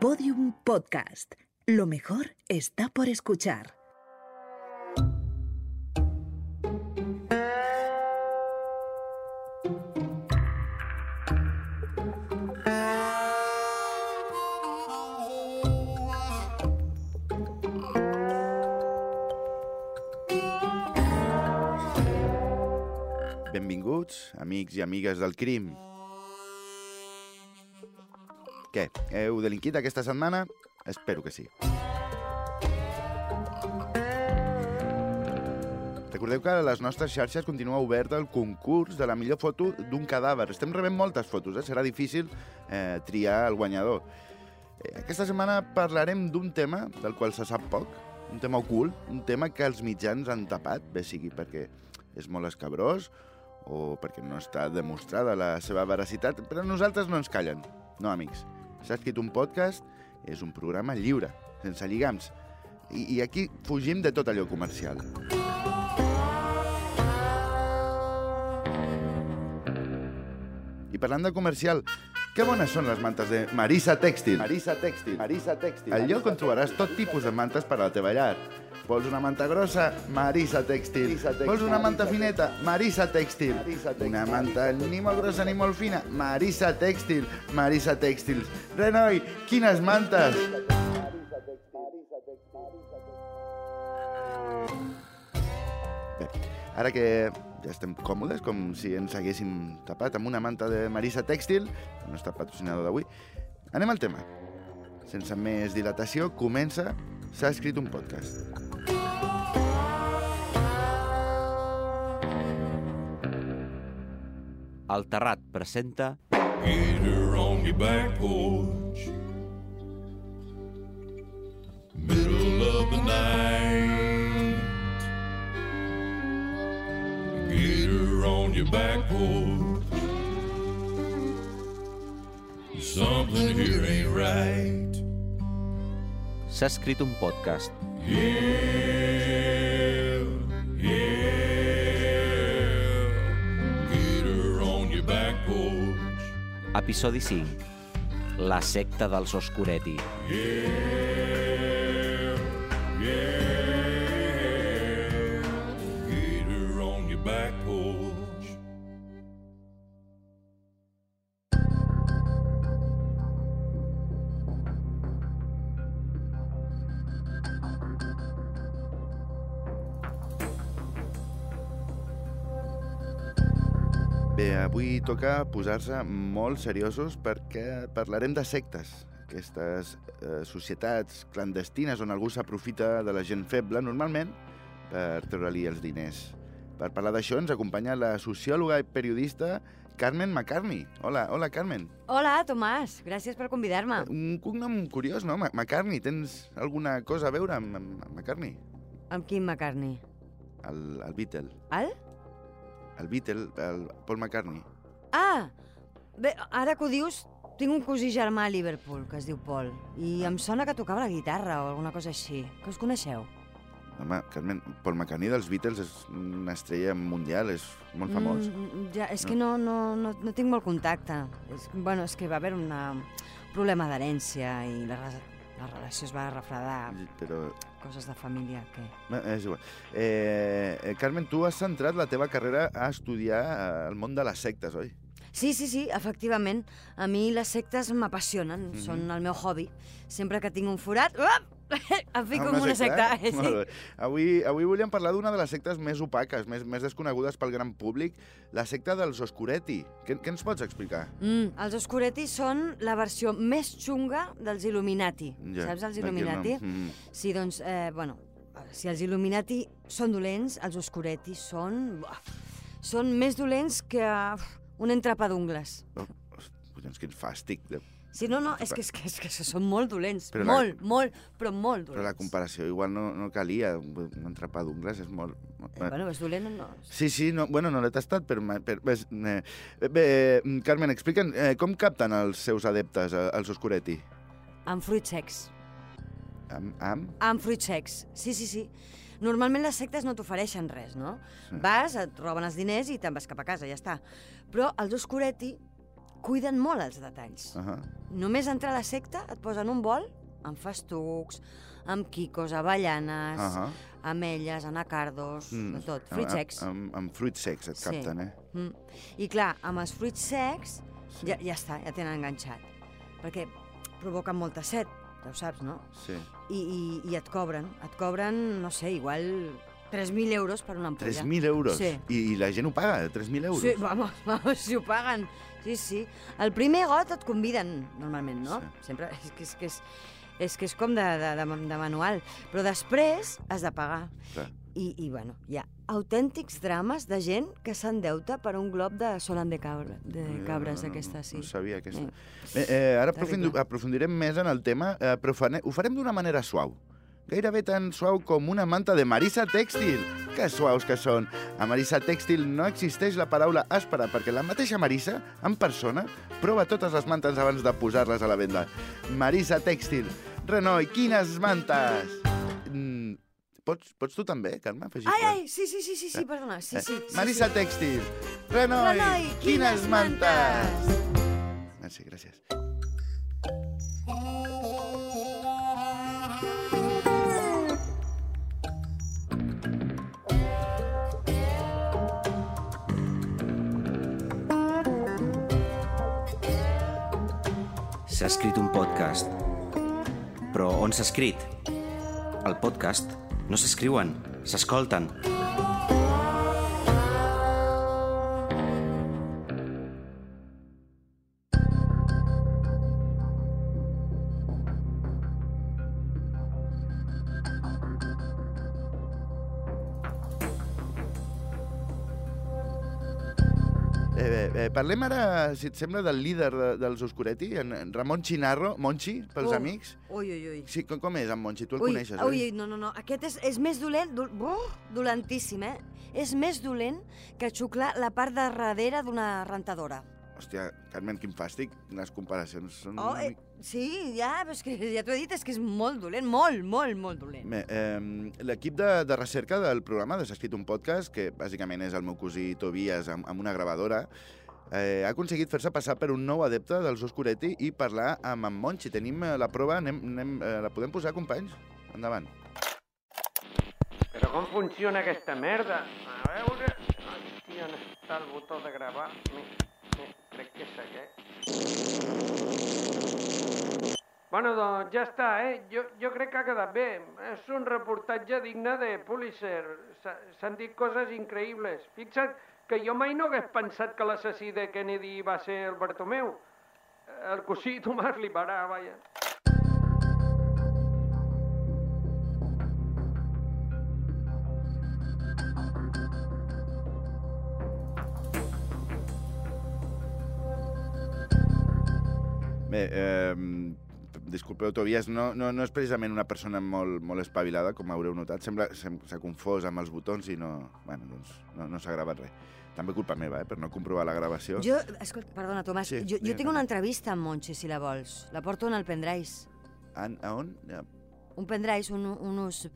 Podium Podcast. Lo mejor está por escuchar. Benvinguts, amics i amigues del crim. Què, heu delinquit aquesta setmana? Espero que sí. Recordeu que a les nostres xarxes continua obert el concurs de la millor foto d'un cadàver. Estem rebent moltes fotos, eh? serà difícil eh, triar el guanyador. Eh, aquesta setmana parlarem d'un tema del qual se sap poc, un tema ocult, un tema que els mitjans han tapat, bé sigui perquè és molt escabrós o perquè no està demostrada la seva veracitat, però nosaltres no ens callen. No, amics. S'ha escrit un podcast, és un programa lliure, sense lligams. I, I aquí fugim de tot allò comercial. I parlant de comercial, que bones són les mantes de Marisa Tèxtil. Marisa Tèxtil. Marisa Tèxtil. Al lloc on trobaràs tot tipus de mantes per a la teva llar. Vols una manta grossa? Marisa Tèxtil. Vols una manta fineta? Marisa Tèxtil. Una manta ni molt grossa ni molt fina? Marisa Tèxtil. Marisa Tèxtils. Renoi, quines mantes! Bé, ara que ja estem còmodes, com si ens haguéssim tapat amb una manta de Marisa Tèxtil, el nostre patrocinador d'avui, anem al tema. Sense més dilatació, comença S'ha escrit un podcast. El Terrat presenta Get her on your back porch. Middle of the night. Get her on your back porch. Something here ain't right. S'ha escrit un podcast. Yeah, Episodi 5. La secta dels Oscuretti. Yeah, Bé, avui toca posar-se molt seriosos perquè parlarem de sectes, aquestes eh, societats clandestines on algú s'aprofita de la gent feble, normalment, per treure-li els diners. Per parlar d'això ens acompanya la sociòloga i periodista Carmen McCartney. Hola, hola Carmen. Hola, Tomàs. Gràcies per convidar-me. Un cognom curiós, no? McCartney, tens alguna cosa a veure amb, amb, amb McCartney? Amb quin McCartney? El, el Beatle. El? El Beatle, el Paul McCartney. Ah! Bé, ara que ho dius, tinc un cosí germà a Liverpool, que es diu Paul, i em sona que tocava la guitarra o alguna cosa així. Que us coneixeu? Home, Carmen, Paul McCartney dels Beatles és una estrella mundial, és molt famós. Mm, ja, és que no, no, no, no tinc molt contacte. És, bueno, és que va haver un problema d'herència i la, la relació es va refredar. Però Coses de família, que... no, és igual. Eh, eh, Carmen, tu has centrat la teva carrera a estudiar eh, el món de les sectes, oi? Sí, sí, sí, efectivament. A mi les sectes m'apassionen, Mhm. són el meu hobby. Sempre que tinc un forat, uap, em fico Ah, en una secta. Eh? Molt bé. Avui, avui volíem parlar d'una de les sectes més opaques, més, més desconegudes pel gran públic, la secta dels Oscuretti. Què, què ens pots explicar? Mm, els Oscuretti són la versió més xunga dels Illuminati. Ja, Saps els d'aquí el nom. Illuminati? Mm. Sí, doncs, eh, bueno, si els Illuminati són dolents, els Oscuretti són... Són més dolents que un entrepà d'ungles. Collons, quin fàstic. De... Sí, no, no, és que, és que, és que són molt dolents. Però la- molt, molt, però molt dolents. Però la comparació igual no, no calia. Un entrepà d'ungles és molt... Eh, bueno, és dolent o no? Sí, sí, no, bueno, no l'he tastat, però... però bé, eh, bé, eh, Carmen, explica'm eh, com capten els seus adeptes, eh, els Oscuretti? Amb fruits secs. Amb, amb? Amb fruits secs, sí, sí, sí. Normalment les sectes no t'ofereixen res, no? Sí. Vas, et roben els diners i te'n vas cap a casa, ja està. Però els Oscuretti cuiden molt els detalls. Uh -huh. només entrar a la secta et posen un bol amb festucs, amb quicos, avellanes, uh Ahà. ametlles, anacardos, mm. de tot, fruits secs. Amb, amb fruits secs et Sí. capten, eh? Mm. I clar, amb els fruits secs ja, ja està, ja tenen enganxat. Perquè provoquen molta set, ja ho saps, no? Sí. I, i, i et cobren, et cobren, no sé, igual 3.000 euros per una ampolla. 3.000 euros. Sí. I, I la gent ho paga, 3.000 euros. Sí, vamos, vamos, si ho paguen. Sí, sí. El primer got et conviden, normalment, no? Sí. Sempre, és que és, que és, és, que és com de, de, de, de manual. Però després has de pagar. Clar. I, I, bueno, hi ha autèntics drames de gent que s'endeuta per un glob de solan de, cabra, de cabres, no, no, d'aquesta, sí. No sabia aquesta. Eh. Bé, eh, ara aprofundirem més en el tema, eh, però ho farem d'una manera suau. Gairebé tan suau com una manta de Marisa Tèxtil. Que suaus que són. A Marisa Tèxtil no existeix la paraula àspera, perquè la mateixa Marisa, en persona, prova totes les mantes abans de posar-les a la venda. Marisa Tèxtil. Renoi, quines mantes! Mm, pots, pots tu també, Carme, afegir Ai, ai, sí, sí, sí, sí, sí, perdona, sí, sí. sí Eh, Marisa sí. Tèxtil. Renoi, Renoi, quines quines mantes! Merci, gràcies. S'ha escrit un podcast. Però on s'ha escrit? El podcast no s'escriuen, s'escolten. Parlem ara, si et sembla, del líder de, dels Oscuretti, en, en Ramon Chinarro, Monchi, pels Oh. amics. Ui, ui, ui. Sí, com, com és en Monchi? Tu el ui, coneixes, ui, oi? no, no, no. Aquest és, és més dolent, do, uh, dolentíssim, eh? És més dolent que xuclar la part de darrere d'una rentadora. Hòstia, Carmen, quin fàstic. Les comparacions són... Oh, eh, sí, ja, però és que ja t'ho he dit, és que és molt dolent, molt, molt, molt dolent. Bé, eh, L'equip de, de recerca del programa de S'ha escrit un podcast, que bàsicament és el meu cosí Tobias amb, amb una gravadora, eh, ha aconseguit fer-se passar per un nou adepte dels Oscuretti i parlar amb en Monchi. Tenim eh, la prova, anem, anem, eh, la podem posar, companys? Endavant. Però com funciona aquesta merda? A veure... Hòstia, on està el botó de gravar? Mi, mi, crec que és aquest. Bueno, doncs ja està, eh? Jo, jo crec que ha quedat bé. És un reportatge digne de Pulitzer. S'ha- S'han dit coses increïbles. Fixa't que jo mai no hagués pensat que l'assassí de Kennedy va ser el Bartomeu. El cosí Tomàs Libarà, vaja. Bé, eh, disculpeu, Tobias, no, no, no és precisament una persona molt, molt espavilada, com haureu notat. Sembla sem- s'ha confós amb els botons i no, bueno, doncs, no, no s'ha gravat res. També culpa meva, eh, per no comprovar la gravació. Jo, escolta, perdona, Tomàs, Sí, jo, jo tinc una entrevista amb Monchi, si la vols. La porto en el pendrive. An, a on? Ja, Un pendrive, un, un USB.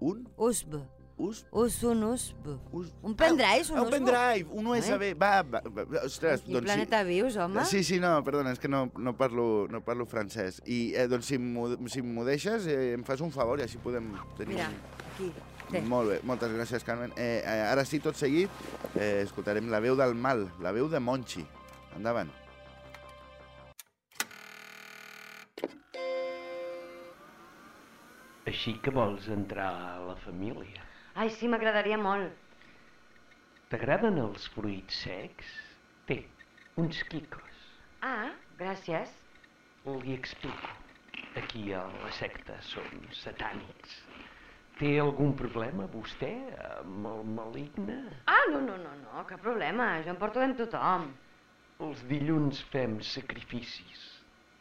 Un? USB. Us? Us, un USB. Us? Un pendrive, un ah, un USB. pendrive, un USB. Va, va, va, ostres, Quin doncs planeta sí. vius, home? Sí, sí, no, perdona, és que no, no, parlo, no parlo francès. I eh, doncs si m'ho si deixes, eh, em fas un favor i així podem tenir... Mira, aquí. Té. Molt bé, moltes gràcies, Carmen. Eh, eh, ara sí, tot seguit, eh, escoltarem la veu del mal, la veu de Monchi. Endavant. Així que vols entrar a la família. Ai, sí, m'agradaria molt. T'agraden els fruits secs? Té, uns quicos. Ah, gràcies. Li explico. Aquí a la secta són satànics. Té algun problema, vostè, amb el maligne? Ah, no, no, no, no, cap problema. Jo em porto amb tothom. Els dilluns fem sacrificis.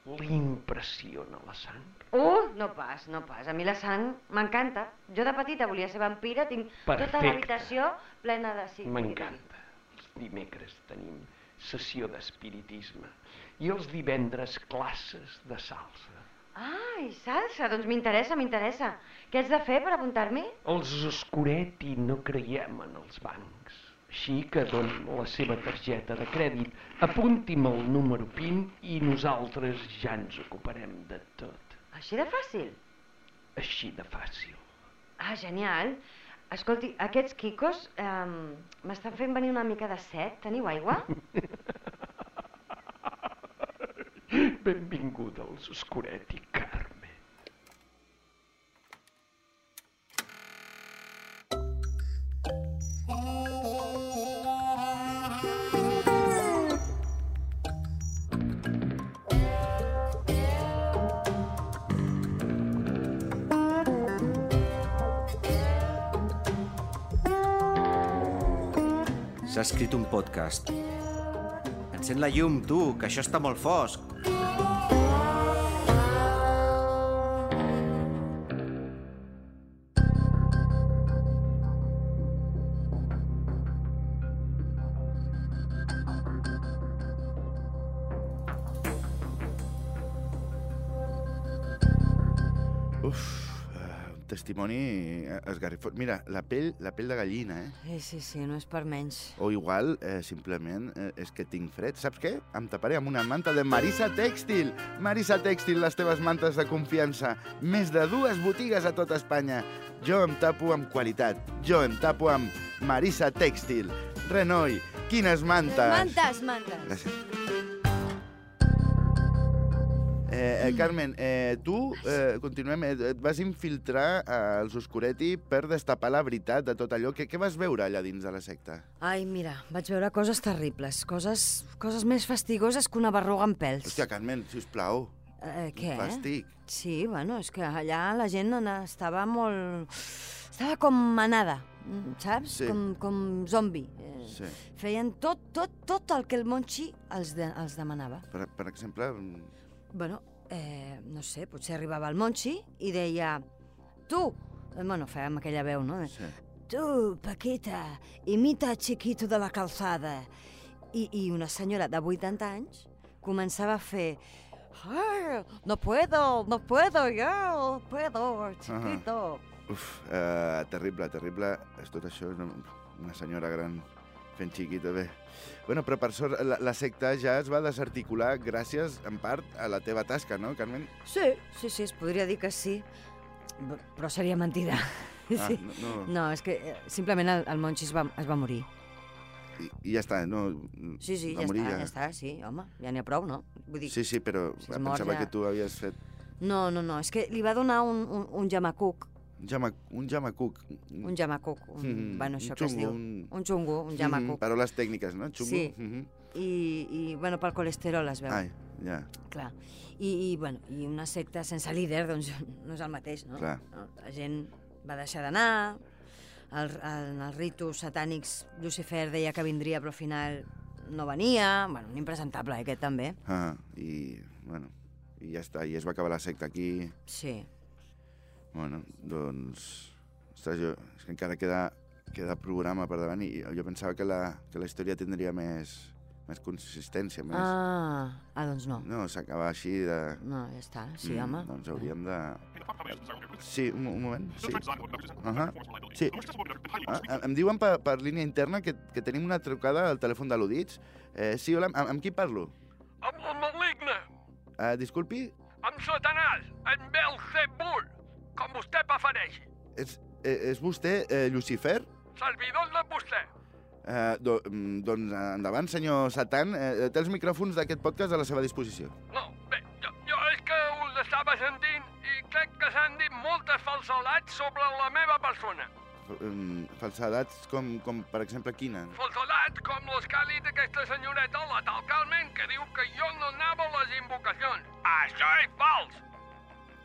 Li impressiona la sang? Uh, no pas, no pas. A mi la sang m'encanta. Jo de petita volia ser vampira, tinc tota Perfecte. l'habitació plena de... Sí, M'encanta. Els dimecres tenim sessió d'espiritisme i els divendres classes de salsa. Ai, salsa, doncs m'interessa, m'interessa. Què haig de fer per apuntar-m'hi? Els Oscuretti no creiem en els bancs. Així que doni la seva targeta de crèdit, apunti'm el número PIN i nosaltres ja ens ocuparem de tot. Així de fàcil? Així de fàcil. Ah, genial. Escolti, aquests quicos um, m'estan fent venir una mica de set. Teniu aigua? Benvinguda als Oscuretti, Carme. S'ha escrit un podcast. Encén la llum, tu, que això està molt fosc. Uf, testimoni eh, esgarrifós. Mira, la pell, la pell de gallina, eh? Sí, sí, sí, no és per menys. O igual, eh, simplement, eh, és que tinc fred. Saps què? Em taparé amb una manta de Marisa Tèxtil. Marisa Tèxtil, les teves mantes de confiança. Més de dues botigues a tot Espanya. Jo em tapo amb qualitat. Jo em tapo amb Marisa Tèxtil. Renoi, quines mantes! Mantes, mantes. Gràcies. Eh, eh, Carmen, eh, tu, eh, continuem, eh, et vas infiltrar als Oscuretti per destapar la veritat de tot allò. Què, què vas veure allà dins de la secta? Ai, mira, vaig veure coses terribles, coses, coses més fastigoses que una berruga amb pèls. Hòstia, Carmen, sisplau, Eh, què? fàstic. Sí, bueno, és que allà la gent estava molt... Estava com manada, saps? Sí. Com, com zombi. Eh, Sí. Feien tot, tot, tot el que el Monchi els, de, els demanava. Per, per exemple, mm, Bueno, eh, no sé, potser arribava el Monchi i deia... Tu! Eh, Bueno, fèiem aquella veu, no? sí. Tu, Paquita, imita a Chiquito de la calzada. I, I una senyora de 80 anys començava a fer... Ay, no puedo, no puedo, yo puedo, chiquito. Uf, eh, terrible, terrible. És tot això, una senyora gran fent xiquito, bé. Bueno, però per sort la, la secta ja es va desarticular gràcies, en part, a la teva tasca, no, Carmen? Sí, sí, sí, es podria dir que sí, però seria mentida. Ah, sí. no, no. No, és que eh, simplement el, el Monchi es va, es va morir. I, I ja està, no... Sí, sí, va ja morir està, ja està, sí, home, ja n'hi ha prou, no? Vull dir, Sí, sí, però Si pensava ja- que tu havies fet no, no, no, és que li va donar un, un, un jamacuc, un, jama, un jamacuc. un jamacuc, un, Mm, bueno, un això que es diu, un- un xungo, un jamacuc. Paraules tècniques, no? Xungo? Sí. Mhm. I, i, bueno, pel colesterol es veu, Ai, ja, clar. I, i, bueno, I una secta sense líder, doncs, no és el mateix, no? Clar. La gent va deixar d'anar, el, el, en els ritus satànics Lucifer deia que vindria, però al final no venia, bueno, un impresentable, eh, aquest també. ah, i, bueno, i ja està, i es va acabar la secta aquí. Sí. Bueno, doncs... Ostres, jo, és que encara queda, queda programa per davant i jo pensava que la, que la història tindria més, més consistència, més... Ah, ah, doncs no. No, s'acaba així de... No, ja està, sí, home. Doncs hauríem de... Sí, un, un moment, sí. Uh -huh. Sí. Ah, em- diuen per, per línia interna que, que tenim una trucada al telèfon de l'Udits. Eh, sí, hola, amb, amb qui parlo? Amb el maligne, Uh, disculpi, amb Satanàs, en Belzebul, com vostè prefereixi. és, eh, és vostè eh, Lucifer? Servidor de vostè. Eh, do, mm, doncs endavant, senyor Satan. Eh, té els micròfons d'aquest podcast a la seva disposició. No, bé, jo, jo és que us estava sentint i crec que s'han dit moltes falsedats sobre la meva persona. Mm, falsedats com, com, per exemple, quina? Falsedats com les que ha dit aquesta senyoreta, la tal Carmen, que diu que jo no anava a les invocacions. Això és fals!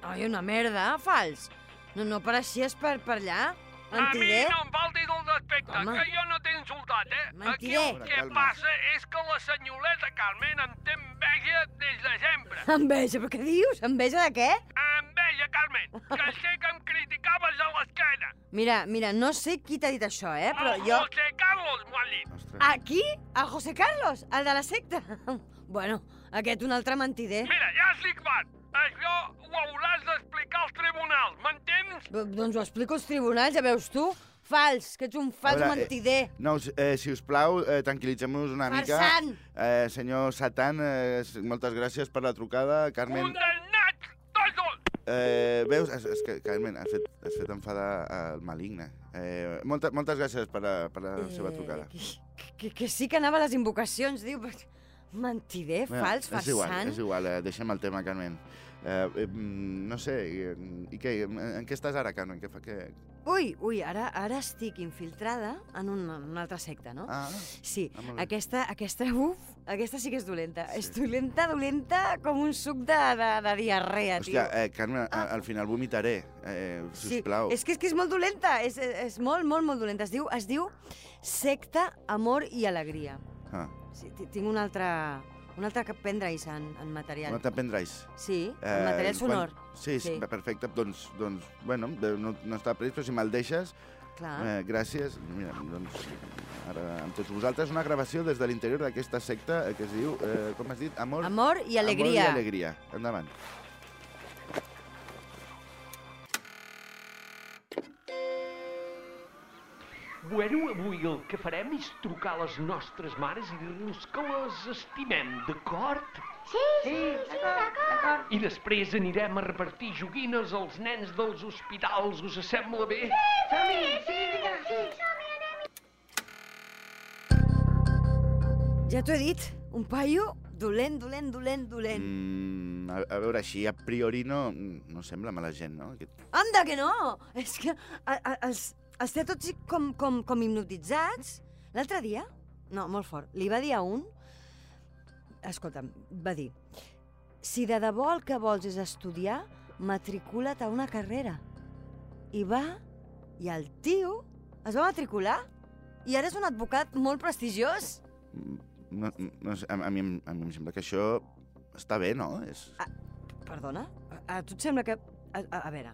Ai, una merda, fals. No, no pareixies per, per allà, A mi mentider. no em falti del respecte, Home. que jo no t'he insultat, eh? Aquí Mentider. el que Calma. passa és que la senyoreta Carmen em té enveja des de sempre. Enveja, però què dius? Enveja de què? Enveja, Carmen, que sé que em criticaves a l'esquena. Mira, mira, no sé qui t'ha dit això, eh, però El jo... José Carlos m'ho ha dit. Aquí? A José Carlos, el de la secta? Bueno, aquest un altre mentider. Mira, ja estic clar. Això ho hauràs d'explicar als tribunals, m'entens? Doncs ho explico als tribunals, ja veus tu. Fals, que ets un fals veure, eh, mentider. No, us- eh, si us plau, eh, tranquil·litzem-nos una mica. Farsant! Eh, senyor Satan, eh, moltes gràcies per la trucada. Carmen... Condemnats, tots dos! Eh, veus? És, és que, Carmen, has fet, has fet enfadar el maligne. Eh, molta, moltes gràcies per la, per la seva trucada. Eh, que, que, que sí que anava a les invocacions, diu. però- Mentider, Bé, fals, és igual, farsant. és igual, eh, deixem el tema, Carmen. Eh, eh, mm, no sé, i, i què, en, en què estàs ara, Carmen? Què fa que... Ui, ui, ara, ara estic infiltrada en una, en una altra secta, no? Ah, Sí, Ah, aquesta, aquesta, uf, aquesta sí que és dolenta. És dolenta, dolenta com un suc de, de, de diarrea, hòstia, tio. eh, Carmen, a, al final vomitaré, eh, sisplau. és que, és que és molt dolenta, és, és, és molt, molt, molt dolenta. Es diu, es diu secta, amor i alegria. Ah, Sí, ti- tinc un altre, un altre que pendrive en, en material. no t'aprendràs. Sí, en material sonor. Sí, sí, Sí. perfecte. Doncs, doncs bueno, eh, no, no està previst, però si me'l deixes, Clar. eh, gràcies. Mira, doncs, ara, amb tots vosaltres, una gravació des de l'interior d'aquesta secta eh, que es diu, eh, com has dit? Amor, Amor i alegria. Amor i alegria. Endavant. Bueno, avui el que farem és trucar a les nostres mares i dir-los que les estimem, d'acord? Sí, sí, sí, d'acord. I després anirem a repartir joguines als nens dels hospitals, us sembla bé? Som-hi, sí, vinga, sí. Som-hi, anem. Ja t'ho he dit, un paio dolent, dolent, dolent, dolent. Mm, a, a veure, així a priori no, no sembla mala gent, no? Aquest... Anda que no! És que a, a, els, els té tots com, com, com hipnotitzats. L'altre dia, no, molt fort, li va dir a un... Escolta'm, va dir... Si de debò el que vols és estudiar, matricula't a una carrera. I va, i el tio es va matricular. I ara és un advocat molt prestigiós. Mm, No, no, a, a, mi, a mi em sembla que això està bé, no? És... Perdona? A, a tu et sembla que... A, a, a veure,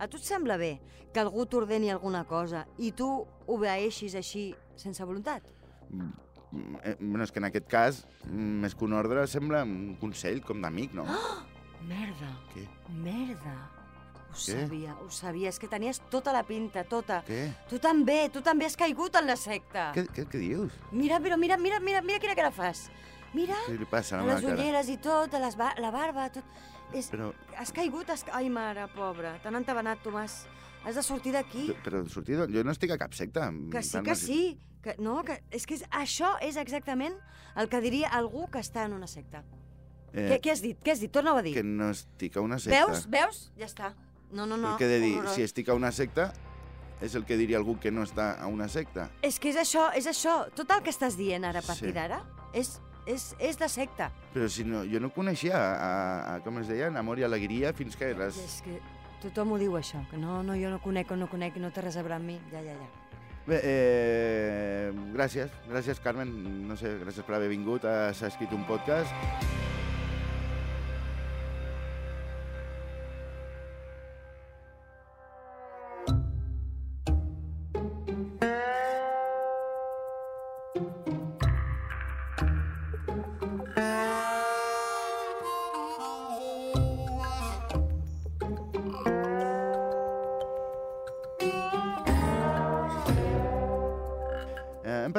a tu et sembla bé que algú t'ordeni alguna cosa i tu obeeixis així sense voluntat? Mm, eh, bueno, és que en aquest cas, més que un ordre, sembla un consell com d'amic, no? Merda, Què? merda. Ho Què? sabia, ho sabia. És que tenies tota la pinta, tota. Què? Tu també, tu també has caigut en la secta. Què, què, què dius? Mira, però mira, mira, mira, mira quina cara fas. Mira, Què li passa a la les cara? ulleres i tot, les ba la barba, tot. És... Però, Has caigut, has... Ai, mare, pobra, t'han entabanat, Tomàs. Has de sortir d'aquí. però sortir... d'on? Jo no estic a cap secta. Que sí, que sí. Que, no, que, és que és, això és exactament el que diria algú que està en una secta. Eh, Què, què has dit? Què has dit? Torna-ho a dir. Que no estic a una secta. Veus? Veus? Ja està. No, no, no. Però què he de dir? horrorós. Si estic a una secta, és el que diria algú que no està a una secta. És que és això, és això. Tot el que estàs dient ara a partir Sí. d'ara és, és, és de secta. Però si no, jo no coneixia, a, a, com es deien, Amor i Alegria, fins que les... És que tothom ho diu, això. Que no, no, jo no conec o no conec i no té res a veure amb mi. Ja, ja, ja. Bé, eh, gràcies, gràcies Carmen, no sé, gràcies per haver vingut S'ha escrit un podcast.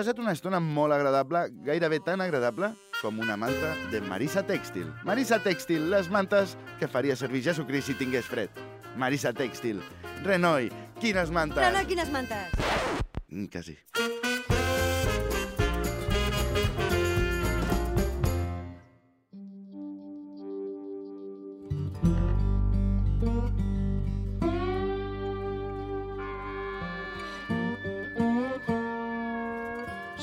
Passat una estona molt agradable, gairebé tan agradable com una manta de Marisa Tèxtil. Marisa Tèxtil, les mantes que faria servir Jesucrist si tingués fred. Marisa Tèxtil. Renoi, quines mantes! No, quines mantes? Mm, Quasi.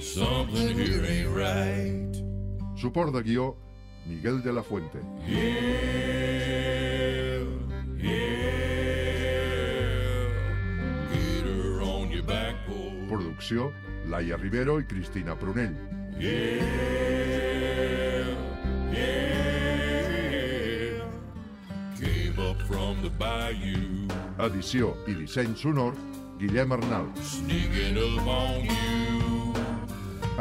Something here ain't right. Suport de guió, Miguel de la Fuente. Yeah, yeah. Get her on your back porch. Producció, Laia Rivero i Cristina Prunell. Yeah, yeah. Came up from the bayou, Edició i disseny sonor, Guillem Arnal. sneaking up on you.